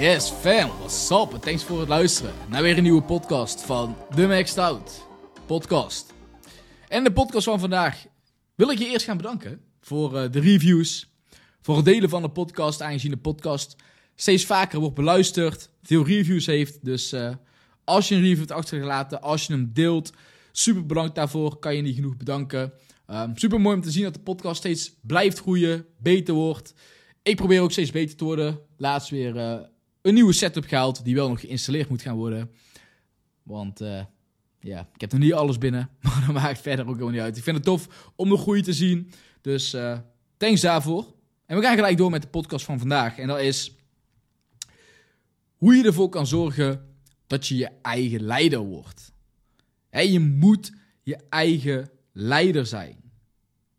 Yes, fam, what's up? En thanks voor het luisteren naar weer een nieuwe podcast van The Maxed Out podcast. En de podcast van vandaag wil ik je eerst gaan bedanken voor uh, de reviews, voor het delen van de podcast, aangezien de podcast steeds vaker wordt beluisterd, veel reviews heeft. Dus uh, als je een review hebt achtergelaten, als je hem deelt, super bedankt daarvoor, kan je niet genoeg bedanken. Um, super mooi om te zien dat de podcast steeds blijft groeien, beter wordt. Ik probeer ook steeds beter te worden. Laatst weer uh, een nieuwe setup gehaald die wel nog geïnstalleerd moet gaan worden. Want uh, ja, ik heb nog niet alles binnen, maar dat maakt verder ook helemaal niet uit. Ik vind het tof om de groei te zien. Dus uh, thanks daarvoor. En we gaan gelijk door met de podcast van vandaag. En dat is hoe je ervoor kan zorgen dat je je eigen leider wordt. Je moet je eigen leider zijn.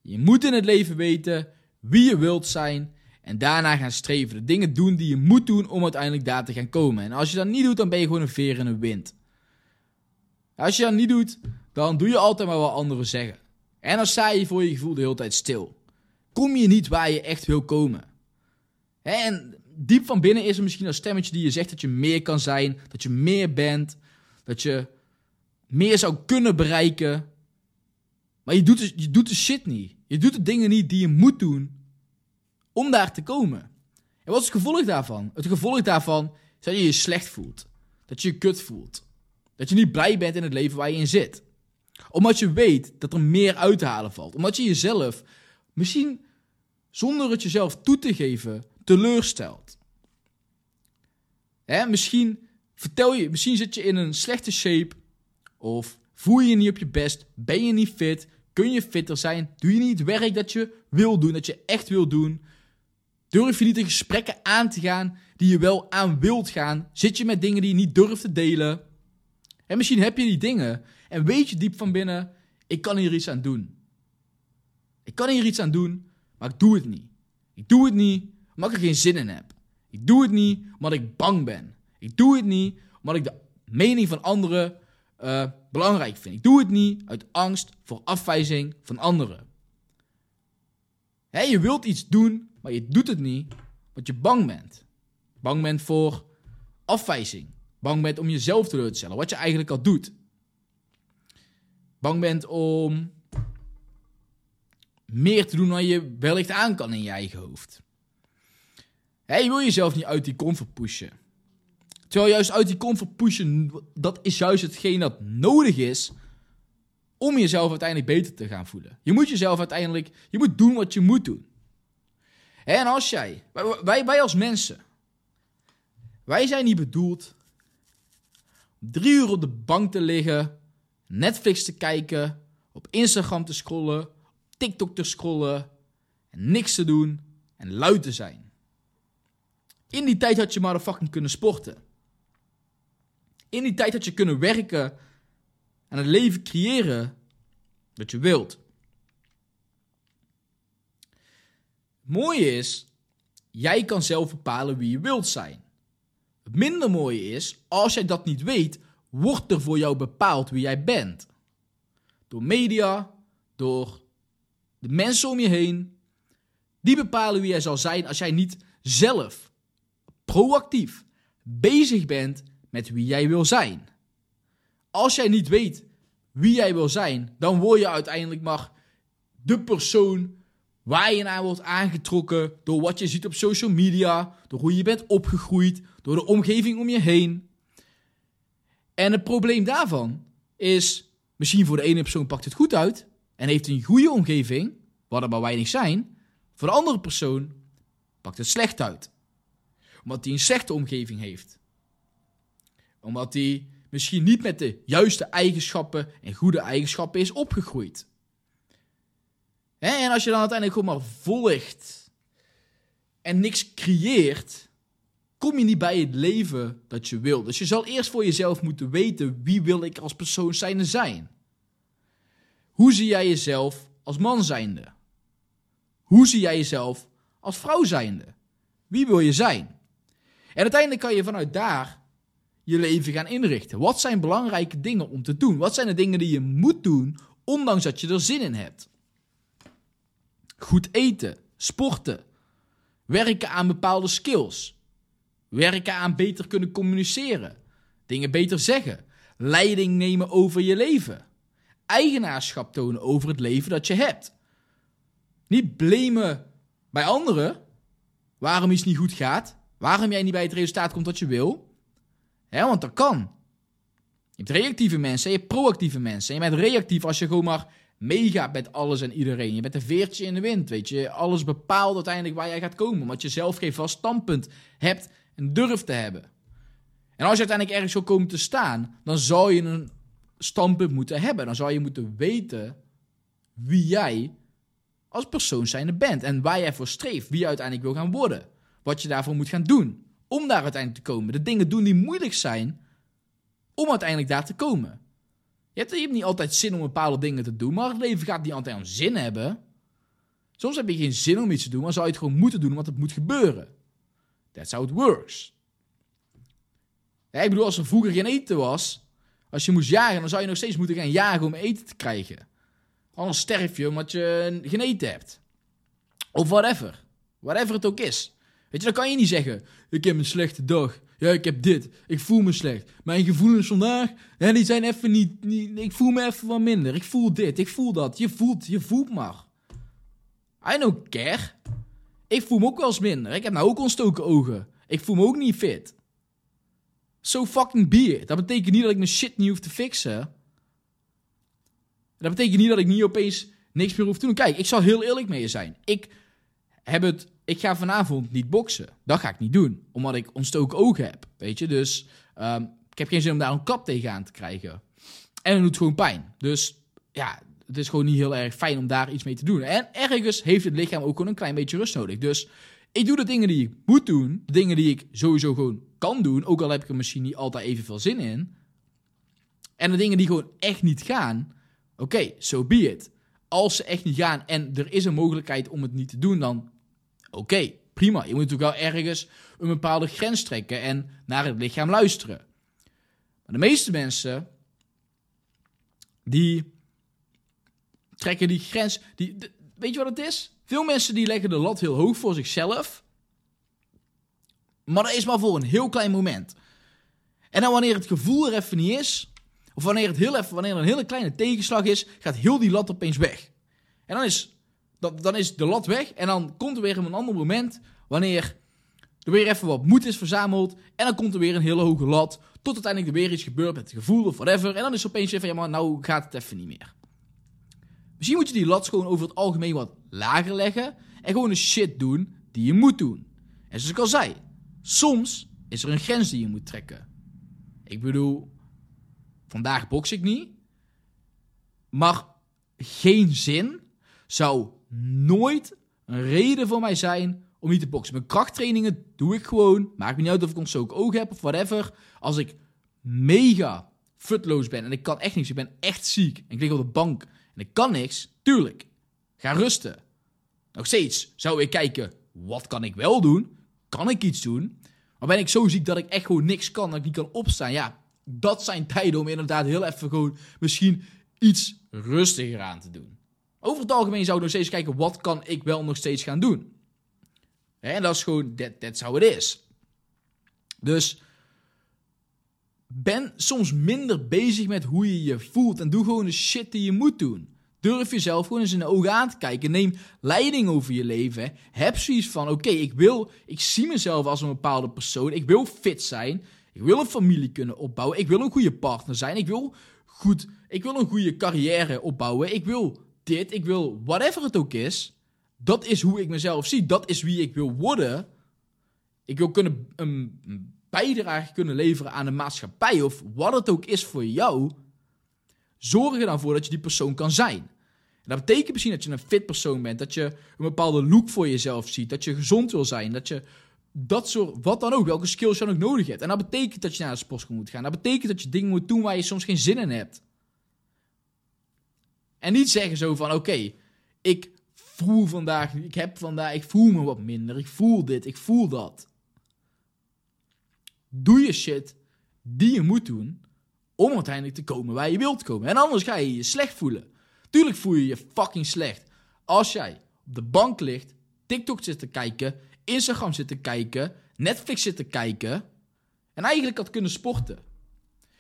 Je moet in het leven weten wie je wilt zijn en daarna gaan streven. De dingen doen die je moet doen om uiteindelijk daar te gaan komen. En als je dat niet doet, dan ben je gewoon een veer in de wind. Als je dat niet doet, dan doe je altijd maar wat anderen zeggen. En dan sta je voor je gevoel de hele tijd stil. Kom je niet waar je echt wil komen. En diep van binnen is er misschien een stemmetje die je zegt dat je meer kan zijn, dat je meer bent, dat je meer zou kunnen bereiken. Maar je doet, de, je doet de shit niet. Je doet de dingen niet die je moet doen om daar te komen. En wat is het gevolg daarvan? Het gevolg daarvan is dat je je slecht voelt. Dat je je kut voelt. Dat je niet blij bent in het leven waar je in zit. Omdat je weet dat er meer uit te halen valt. Omdat je jezelf misschien zonder het jezelf toe te geven teleurstelt. Hè, misschien vertel je, misschien zit je in een slechte shape of voel je je niet op je best, ben je niet fit, kun je fitter zijn, doe je niet het werk dat je wil doen, dat je echt wil doen. Durf je niet de gesprekken aan te gaan die je wel aan wilt gaan? Zit je met dingen die je niet durft te delen? En misschien heb je die dingen en weet je diep van binnen, ik kan hier iets aan doen. Ik kan hier iets aan doen, maar ik doe het niet. Ik doe het niet omdat ik er geen zin in heb. Ik doe het niet omdat ik bang ben. Ik doe het niet omdat ik de mening van anderen uh, belangrijk vind. Ik doe het niet uit angst voor afwijzing van anderen. Je wilt iets doen, maar je doet het niet omdat je bang bent. Bang bent voor afwijzing. Bang bent om jezelf teleur te stellen, wat je eigenlijk al doet. Bang bent om meer te doen dan je wellicht aan kan in je eigen hoofd. Hey, je wil jezelf niet uit die comfort pushen. Terwijl juist uit die comfort pushen, dat is juist hetgeen dat nodig is om jezelf uiteindelijk beter te gaan voelen. Je moet jezelf uiteindelijk, je moet doen wat je moet doen. En als jij, wij, wij als mensen, wij zijn niet bedoeld om drie uur op de bank te liggen, Netflix te kijken, op Instagram te scrollen, TikTok te scrollen en niks te doen en luid te zijn. In die tijd had je maar fucking kunnen sporten. In die tijd had je kunnen werken en het leven creëren dat je wilt. Het mooie is, jij kan zelf bepalen wie je wilt zijn. Het minder mooie is, als jij dat niet weet, wordt er voor jou bepaald wie jij bent. Door media, door de mensen om je heen. Die bepalen wie jij zal zijn als jij niet zelf proactief bezig bent met wie jij wil zijn. Als jij niet weet wie jij wil zijn, dan word je uiteindelijk maar de persoon waar je naar wordt aangetrokken door wat je ziet op social media, door hoe je bent opgegroeid, door de omgeving om je heen. En het probleem daarvan is, misschien voor de ene persoon pakt het goed uit en heeft een goede omgeving, wat er maar weinig zijn. Voor de andere persoon pakt het slecht uit. Omdat hij een slechte omgeving heeft. Omdat hij misschien niet met de juiste eigenschappen en goede eigenschappen is opgegroeid. En als je dan uiteindelijk gewoon maar volgt en niks creëert, kom je niet bij het leven dat je wil. Dus je zal eerst voor jezelf moeten weten wie wil ik als persoon zijnde zijn. Hoe zie jij jezelf als man zijnde? Hoe zie jij jezelf als vrouw zijnde? Wie wil je zijn? En uiteindelijk kan je vanuit daar je leven gaan inrichten. Wat zijn belangrijke dingen om te doen? Wat zijn de dingen die je moet doen, ondanks dat je er zin in hebt? Goed eten, sporten, werken aan bepaalde skills, werken aan beter kunnen communiceren, dingen beter zeggen, leiding nemen over je leven, eigenaarschap tonen over het leven dat je hebt. Niet blamen bij anderen waarom iets niet goed gaat, waarom jij niet bij het resultaat komt dat je wil. Want dat kan. Je hebt reactieve mensen, je hebt proactieve mensen. En je bent reactief als je gewoon maar meegaat met alles en iedereen. Je bent een veertje in de wind, weet je. Alles bepaalt uiteindelijk waar jij gaat komen. Omdat je zelf geen vast standpunt hebt en durft te hebben. En als je uiteindelijk ergens zou komen te staan, dan zou je een standpunt moeten hebben. Dan zou je moeten weten wie jij als persoon zijnde bent. En waar jij voor streeft. Wie je uiteindelijk wil gaan worden. Wat je daarvoor moet gaan doen. Om daar uiteindelijk te komen. De dingen doen die moeilijk zijn. Om uiteindelijk daar te komen. Je hebt, niet altijd zin om bepaalde dingen te doen. Maar het leven gaat niet altijd aan zin hebben. Soms heb je geen zin om iets te doen. Maar zou je het gewoon moeten doen. Want het moet gebeuren. That's how it works. Ik bedoel, als er vroeger geen eten was. Als je moest jagen, dan zou je nog steeds moeten gaan jagen om eten te krijgen. Anders sterf je omdat je geen eten hebt. Of whatever. Whatever het ook is. Weet je, dan kan je niet zeggen: Ik heb een slechte dag. Ja, ik heb dit. Ik voel me slecht. Mijn gevoelens vandaag, ja, die zijn even niet, niet. Ik voel me even wat minder. Ik voel dit, ik voel dat. Je voelt, je voelt maar. I don't care. Ik voel me ook wel eens minder. Ik heb nou ook ontstoken ogen. Ik voel me ook niet fit. So fucking be. Dat betekent niet dat ik mijn shit niet hoef te fixen. Dat betekent niet dat ik niet opeens niks meer hoef te doen. Kijk, ik zal heel eerlijk mee zijn. Ik heb het. Ik ga vanavond niet boksen. Dat ga ik niet doen. Omdat ik ontstoken ogen heb. Weet je, dus um, ik heb geen zin om daar een kap tegenaan te krijgen. En het doet gewoon pijn. Dus ja, het is gewoon niet heel erg fijn om daar iets mee te doen. En ergens heeft het lichaam ook gewoon een klein beetje rust nodig. Dus ik doe de dingen die ik moet doen. De dingen die ik sowieso gewoon kan doen. Ook al heb ik er misschien niet altijd evenveel zin in. En de dingen die gewoon echt niet gaan. Oké, okay, so be it. Als ze echt niet gaan en er is een mogelijkheid om het niet te doen, dan oké, prima. Je moet natuurlijk wel ergens een bepaalde grens trekken en naar het lichaam luisteren. Maar de meeste mensen, die trekken die grens. Die, weet je wat het is? Veel mensen die leggen de lat heel hoog voor zichzelf. Maar dat is maar voor een heel klein moment. En dan wanneer het gevoel er even niet is, of wanneer, het heel even, wanneer er een hele kleine tegenslag is, gaat heel die lat opeens weg. En dan is, dan, is de lat weg en dan komt er weer een ander moment wanneer er weer even wat moed is verzameld. En dan komt er weer een hele hoge lat, tot uiteindelijk er weer iets gebeurt met het gevoel of whatever. En dan is opeens even, ja nou gaat het even niet meer. Misschien moet je die lat gewoon over het algemeen wat lager leggen en gewoon de shit doen die je moet doen. En zoals ik al zei, soms is er een grens die je moet trekken. Ik bedoel, vandaag box ik niet. Maar geen zin zou nooit een reden voor mij zijn om niet te boksen. Mijn krachttrainingen doe ik gewoon. Maakt me niet uit of ik ontstoken oog heb of whatever. Als ik mega futloos ben en ik kan echt niks. Ik ben echt ziek. En ik lig op de bank en ik kan niks. Tuurlijk. Ga rusten. Nog steeds zou ik kijken, wat kan ik wel doen? Kan ik iets doen? Maar ben ik zo ziek dat ik echt gewoon niks kan, dat ik niet kan opstaan? Ja, dat zijn tijden om inderdaad heel even gewoon misschien iets rustiger aan te doen. Over het algemeen zou ik nog steeds kijken, wat kan ik wel nog steeds gaan doen? En dat is gewoon, that, that's how it is. Dus ben soms minder bezig met hoe je je voelt en doe gewoon de shit die je moet doen. Durf jezelf gewoon eens in de ogen aan te kijken. Neem leiding over je leven. Heb zoiets van: oké, ik wil, ik zie mezelf als een bepaalde persoon. Ik wil fit zijn. Ik wil een familie kunnen opbouwen. Ik wil een goede partner zijn. Ik wil goed, ik wil een goede carrière opbouwen. Ik wil dit. Ik wil whatever het ook is. Dat is hoe ik mezelf zie. Dat is wie ik wil worden. Ik wil kunnen een bijdrage kunnen leveren aan de maatschappij of wat het ook is voor jou. Zorg er dan voor dat je die persoon kan zijn. En dat betekent misschien dat je een fit persoon bent, dat je een bepaalde look voor jezelf ziet, dat je gezond wil zijn, dat je dat soort, wat dan ook, welke skills je dan ook nodig hebt. En dat betekent dat je naar de sportschool moet gaan. Dat betekent dat je dingen moet doen waar je soms geen zin in hebt. En niet zeggen zo van, oké, ik voel vandaag, ik heb vandaag, ik voel me wat minder, ik voel dit, ik voel dat. Doe je shit die je moet doen om uiteindelijk te komen waar je wilt komen. En anders ga je je slecht voelen. Tuurlijk voel je je fucking slecht. Als jij op de bank ligt, TikTok zit te kijken, Instagram zit te kijken, Netflix zit te kijken en eigenlijk had kunnen sporten.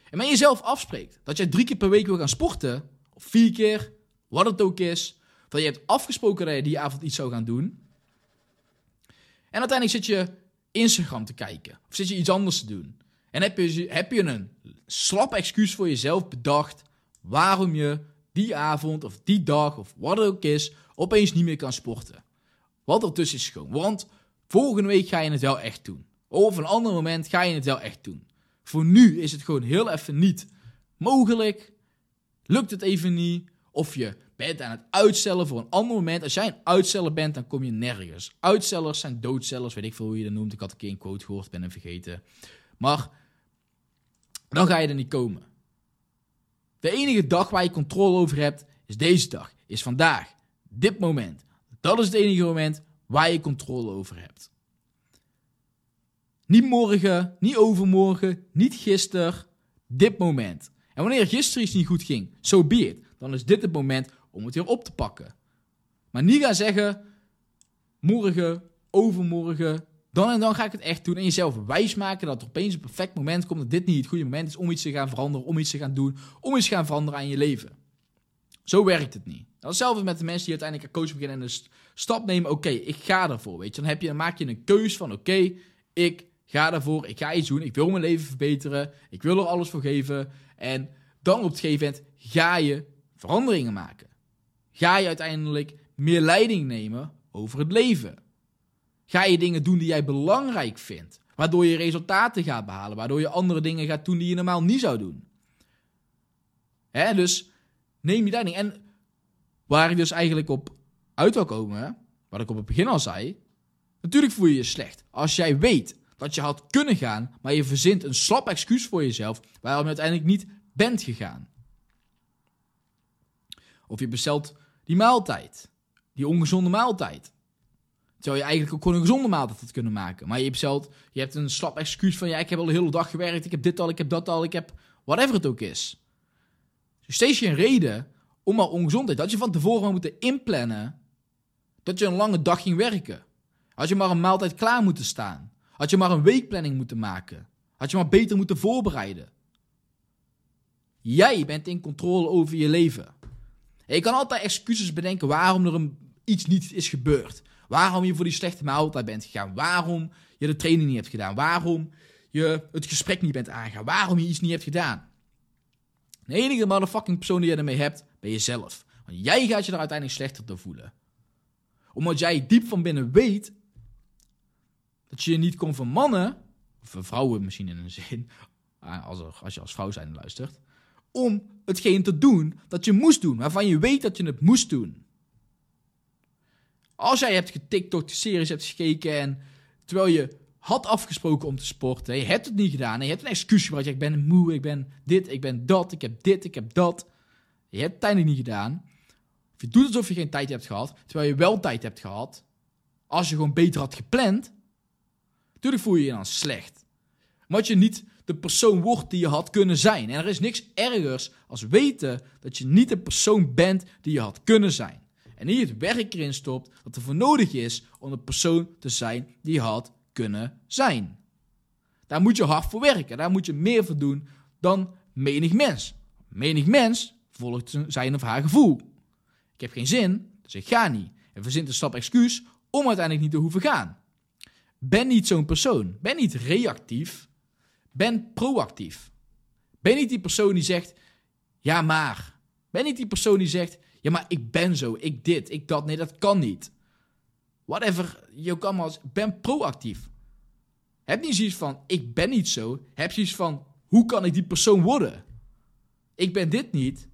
En met jezelf afspreekt dat jij drie keer per week wil gaan sporten, of vier keer, wat het ook is, dat je hebt afgesproken dat je die avond iets zou gaan doen. En uiteindelijk zit je Instagram te kijken, of zit je iets anders te doen. En heb je, heb je een slap excuus voor jezelf bedacht waarom je die avond of die dag of wat het ook is, opeens niet meer kan sporten. Wat er tussen is gewoon. Want volgende week ga je het wel echt doen. Of een ander moment ga je het wel echt doen. Voor nu is het gewoon heel even niet mogelijk. Lukt het even niet. Of je bent aan het uitstellen voor een ander moment. Als jij een uitsteller bent, dan kom je nergens. Uitstellers zijn doodcellers, weet ik veel hoe je dat noemt. Ik had een keer een quote gehoord, ben hem vergeten. Maar dan ga je er niet komen. De enige dag waar je controle over hebt, is deze dag. Is vandaag. Dit moment. Dat is het enige moment waar je controle over hebt. Niet morgen, niet overmorgen, niet gisteren. Dit moment. En wanneer gisteren iets niet goed ging, zo so be it. Dan is dit het moment om het weer op te pakken. Maar niet gaan zeggen, morgen, overmorgen, dan en dan ga ik het echt doen. En jezelf wijsmaken dat er opeens een perfect moment komt dat dit niet het goede moment is om iets te gaan veranderen, om iets te gaan doen, om iets te gaan veranderen aan je leven. Zo werkt het niet. Hetzelfde met de mensen die uiteindelijk een coach beginnen en een stap nemen. Oké, ik ga ervoor. Weet je, dan, heb je, dan maak je een keus van: oké, ik ga ervoor, ik ga iets doen, ik wil mijn leven verbeteren, ik wil er alles voor geven. En dan op het gegeven moment ga je veranderingen maken. Ga je uiteindelijk meer leiding nemen over het leven. Ga je dingen doen die jij belangrijk vindt, waardoor je resultaten gaat behalen, waardoor je andere dingen gaat doen die je normaal niet zou doen. Hè, dus neem je leiding. En waar ik dus eigenlijk op uit wil komen, wat ik op het begin al zei, natuurlijk voel je je slecht. Als jij weet dat je had kunnen gaan, maar je verzint een slap excuus voor jezelf waarom je uiteindelijk niet bent gegaan. Of je bestelt die maaltijd, die ongezonde maaltijd. Terwijl je eigenlijk ook gewoon een gezonde maaltijd had kunnen maken. Maar je bestelt, je hebt een slap excuus van ja, ik heb al de hele dag gewerkt, ik heb dit al, ik heb dat al, ik heb whatever het ook is. Dus steeds je een reden om al ongezondheid. Dat je van tevoren maar moeten inplannen dat je een lange dag ging werken. Had je maar een maaltijd klaar moeten staan. Had je maar een weekplanning moeten maken. Had je maar beter moeten voorbereiden. Jij bent in controle over je leven. Je kan altijd excuses bedenken waarom er iets niet is gebeurd. Waarom je voor die slechte maaltijd bent gegaan. Waarom je de training niet hebt gedaan. Waarom je het gesprek niet bent aangegaan. Waarom je iets niet hebt gedaan. De enige motherfucking persoon die je ermee hebt, ben jezelf. Want jij gaat je er uiteindelijk slechter door voelen. Omdat jij diep van binnen weet dat je je niet kon vermannen, of vrouwen misschien in een zin, als, als je als vrouw zijn luistert, om hetgeen te doen dat je moest doen, waarvan je weet dat je het moest doen. Als jij hebt getiktokt, series hebt gekeken en terwijl je had afgesproken om te sporten, je hebt het niet gedaan je hebt een excuus gebruikt, ik ben moe, ik ben dit, ik ben dat, ik heb dit, ik heb dat. Je hebt het uiteindelijk niet gedaan. Of je doet alsof je geen tijd hebt gehad, terwijl je wel tijd hebt gehad. Als je gewoon beter had gepland, natuurlijk voel je je dan slecht. Omdat je niet de persoon wordt die je had kunnen zijn. En er is niks ergers als weten dat je niet de persoon bent die je had kunnen zijn. En niet het werk erin stopt dat er voor nodig is om de persoon te zijn die je had kunnen zijn. Daar moet je hard voor werken. Daar moet je meer voor doen dan menig mens. Menig mens volgt zijn of haar gevoel. Ik heb geen zin, dus ik ga niet. En verzint een stap excuus om uiteindelijk niet te hoeven gaan. Ben niet zo'n persoon. Ben niet reactief. Ben proactief. Ben niet die persoon die zegt: ja, maar. Ben niet die persoon die zegt: ja, maar ik ben zo, ik dit, ik dat. Nee, dat kan niet. whatever je kan maar, ben proactief. Heb niet zoiets van, ik ben niet zo. Heb zoiets van, hoe kan ik die persoon worden? Ik ben dit niet.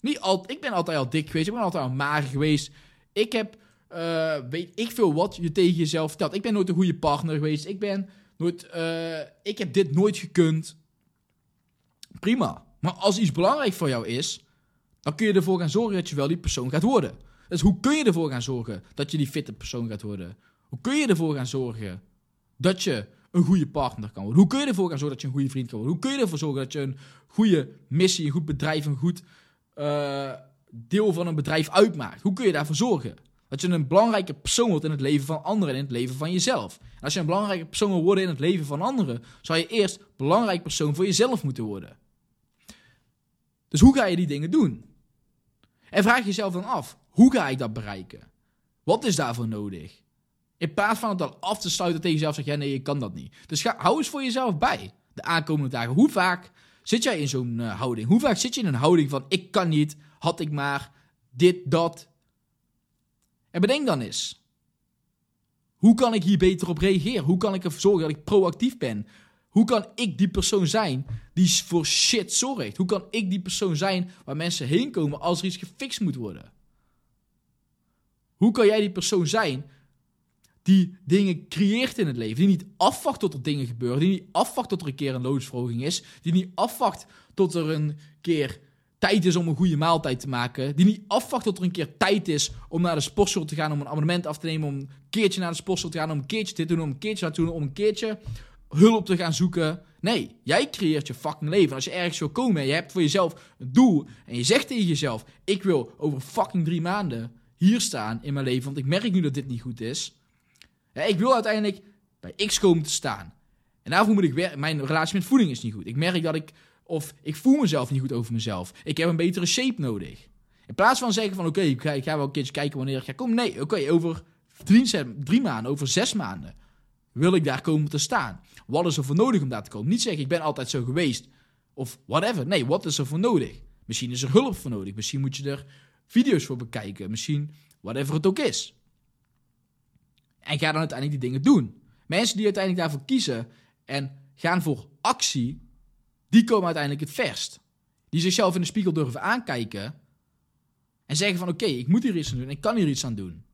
niet al, ik ben altijd al dik geweest, ik ben altijd al mager geweest. Ik heb, uh, weet ik veel wat je tegen jezelf vertelt. Ik ben nooit een goede partner geweest. Ik ben nooit, uh, ik heb dit nooit gekund. Prima. Maar als iets belangrijk voor jou is, dan kun je ervoor gaan zorgen dat je wel die persoon gaat worden. Dus hoe kun je ervoor gaan zorgen dat je die fitte persoon gaat worden? Hoe kun je ervoor gaan zorgen dat je een goede partner kan worden? Hoe kun je ervoor gaan zorgen dat je een goede vriend kan worden? Hoe kun je ervoor zorgen dat je een goede missie, een goed bedrijf, een goed uh, deel van een bedrijf uitmaakt? Hoe kun je daarvoor zorgen? Dat je een belangrijke persoon wordt in het leven van anderen en in het leven van jezelf. En als je een belangrijke persoon wil worden in het leven van anderen, zou je eerst belangrijk persoon voor jezelf moeten worden. Dus hoe ga je die dingen doen? En vraag jezelf dan af, hoe ga ik dat bereiken? Wat is daarvoor nodig? In plaats van het dan af te sluiten tegen jezelf, zeg jij nee, je kan dat niet. Dus ga, hou eens voor jezelf bij de aankomende dagen. Hoe vaak zit jij in zo'n uh, houding? Hoe vaak zit je in een houding van ik kan niet, had ik maar, dit, dat. En bedenk dan eens. Hoe kan ik hier beter op reageren? Hoe kan ik ervoor zorgen dat ik proactief ben? Hoe kan ik die persoon zijn die voor shit zorgt? Hoe kan ik die persoon zijn waar mensen heen komen als er iets gefixt moet worden? Hoe kan jij die persoon zijn die dingen creëert in het leven? Die niet afwacht tot er dingen gebeuren. Die niet afwacht tot er een keer een loonsverhoging is. Die niet afwacht tot er een keer tijd is om een goede maaltijd te maken. Die niet afwacht tot er een keer tijd is om naar de sportschool te gaan. Om een abonnement af te nemen. Om een keertje naar de sportschool te gaan. Om een keertje dit te doen. Om een keertje dat te doen. Om een keertje hulp te gaan zoeken. Nee, jij creëert je fucking leven. Als je ergens wil komen en je hebt voor jezelf een doel. En je zegt tegen jezelf: Ik wil over fucking drie maanden hier staan in mijn leven. Want ik merk nu dat dit niet goed is. Ik wil uiteindelijk bij X komen te staan. En daarvoor moet ik werken. Mijn relatie met voeding is niet goed. Ik merk dat ik. Of ik voel mezelf niet goed over mezelf. Ik heb een betere shape nodig. In plaats van zeggen van oké, ik, ga, wel een keertje kijken wanneer ik ga komen. Nee, oké, over drie, drie maanden, over zes maanden wil ik daar komen te staan. Wat is er voor nodig om daar te komen? Niet zeggen ik ben altijd zo geweest of whatever. Nee, wat is er voor nodig? Misschien is er hulp voor nodig. Misschien moet je er video's voor bekijken. Misschien whatever het ook is. En ga dan uiteindelijk die dingen doen. Mensen die uiteindelijk daarvoor kiezen en gaan voor actie, die komen uiteindelijk het verst. Die zichzelf in de spiegel durven aankijken en zeggen van oké, ik moet hier iets aan doen, ik kan hier iets aan doen.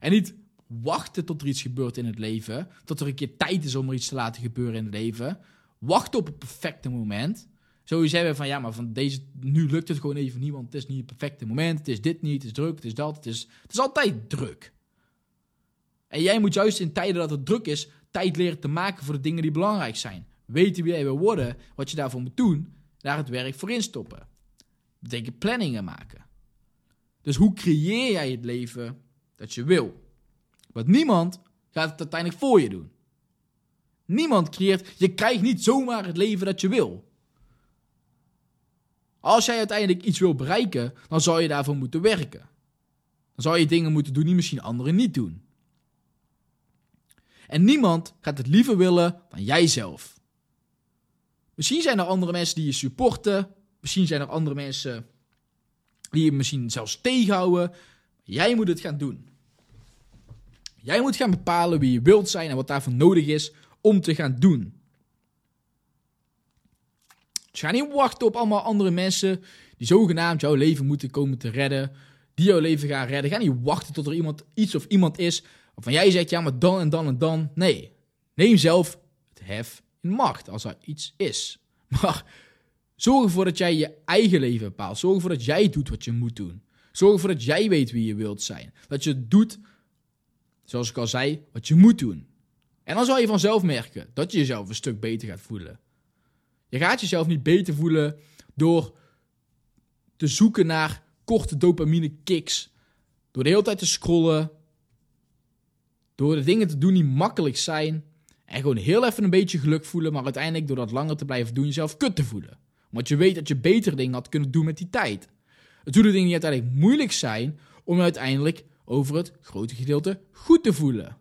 En niet wachten tot er iets gebeurt in het leven, tot er een keer tijd is om er iets te laten gebeuren in het leven. Wachten op het perfecte moment. Zo zeggen van ja, maar van deze, nu lukt het gewoon even niet, want het is niet het perfecte moment. Het is dit niet, het is druk, het is dat, het is, het is altijd druk. En jij moet juist in tijden dat het druk is, tijd leren te maken voor de dingen die belangrijk zijn. Weten wie jij wil worden, wat je daarvoor moet doen, daar het werk voor instoppen. Dat betekent planningen maken. Dus hoe creëer jij het leven dat je wil? Want niemand gaat het uiteindelijk voor je doen. Niemand creëert, je krijgt niet zomaar het leven dat je wil. Als jij uiteindelijk iets wil bereiken, dan zou je daarvoor moeten werken. Dan zou je dingen moeten doen die misschien anderen niet doen. En niemand gaat het liever willen dan jijzelf. Misschien zijn er andere mensen die je supporten. Misschien zijn er andere mensen die je misschien zelfs tegenhouden. Jij moet het gaan doen. Jij moet gaan bepalen wie je wilt zijn en wat daarvoor nodig is om te gaan doen. Dus ga niet wachten op allemaal andere mensen die zogenaamd jouw leven moeten komen te redden. Die jouw leven gaan redden. Ga niet wachten tot er iemand, iets of iemand is waarvan jij zegt, ja, maar dan en dan en dan. Nee, neem zelf het hef in macht als er iets is. Maar zorg ervoor dat jij je eigen leven bepaalt. Zorg ervoor dat jij doet wat je moet doen. Zorg ervoor dat jij weet wie je wilt zijn. Dat je doet, zoals ik al zei, wat je moet doen. En dan zal je vanzelf merken dat je jezelf een stuk beter gaat voelen. Je gaat jezelf niet beter voelen door te zoeken naar korte dopamine kicks. Door de hele tijd te scrollen. Door de dingen te doen die makkelijk zijn. En gewoon heel even een beetje geluk voelen. Maar uiteindelijk door dat langer te blijven doen jezelf kut te voelen. Want je weet dat je betere dingen had kunnen doen met die tijd. Het doet de dingen die uiteindelijk moeilijk zijn om uiteindelijk over het grote gedeelte goed te voelen.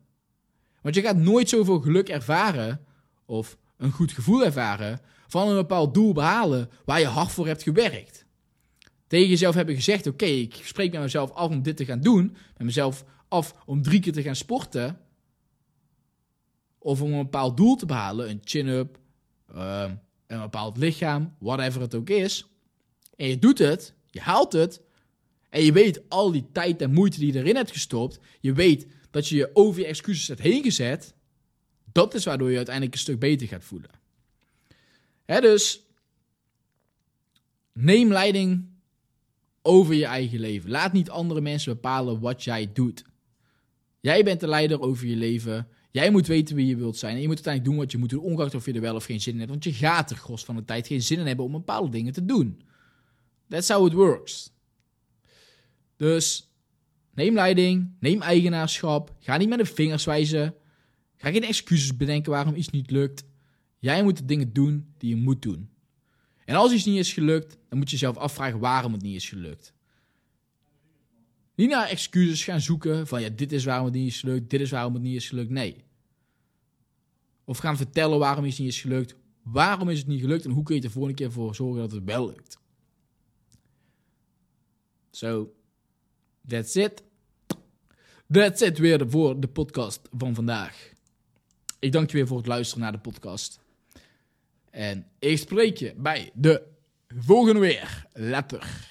Want je gaat nooit zoveel geluk ervaren of een goed gevoel ervaren van een bepaald doel behalen waar je hard voor hebt gewerkt. Tegen jezelf hebben gezegd: Oké, ik spreek met mezelf af om dit te gaan doen. Met mezelf af om drie keer te gaan sporten. Of om een bepaald doel te behalen, een chin-up, ehm, een bepaald lichaam, whatever het ook is. En je doet het, je haalt het. En je weet al die tijd en moeite die je erin hebt gestopt. Je weet dat je je over je excuses hebt heen gezet. Dat is waardoor je uiteindelijk een stuk beter gaat voelen. Hè, dus neem leiding over je eigen leven. Laat niet andere mensen bepalen wat jij doet. Jij bent de leider over je leven. Jij moet weten wie je wilt zijn. En je moet uiteindelijk doen wat je moet doen, ongeacht of je er wel of geen zin in hebt. Want je gaat er gros van de tijd geen zin in hebben om bepaalde dingen te doen. That's how it works. Dus neem leiding, neem eigenaarschap. Ga niet met de vingers wijzen. Ga geen excuses bedenken waarom iets niet lukt. Jij moet de dingen doen die je moet doen. En als iets niet is gelukt, dan moet je jezelf afvragen waarom het niet is gelukt. Niet naar excuses gaan zoeken van ja, dit is waarom het niet is gelukt, dit is waarom het niet is gelukt. Nee. Of gaan vertellen waarom iets niet is gelukt. Waarom is het niet gelukt en hoe kun je er de volgende keer voor zorgen dat het wel lukt? So, that's it. That's it weer voor de podcast van vandaag. Ik dank je weer voor het luisteren naar de podcast. En ik spreek je bij de volgende weer. Letter.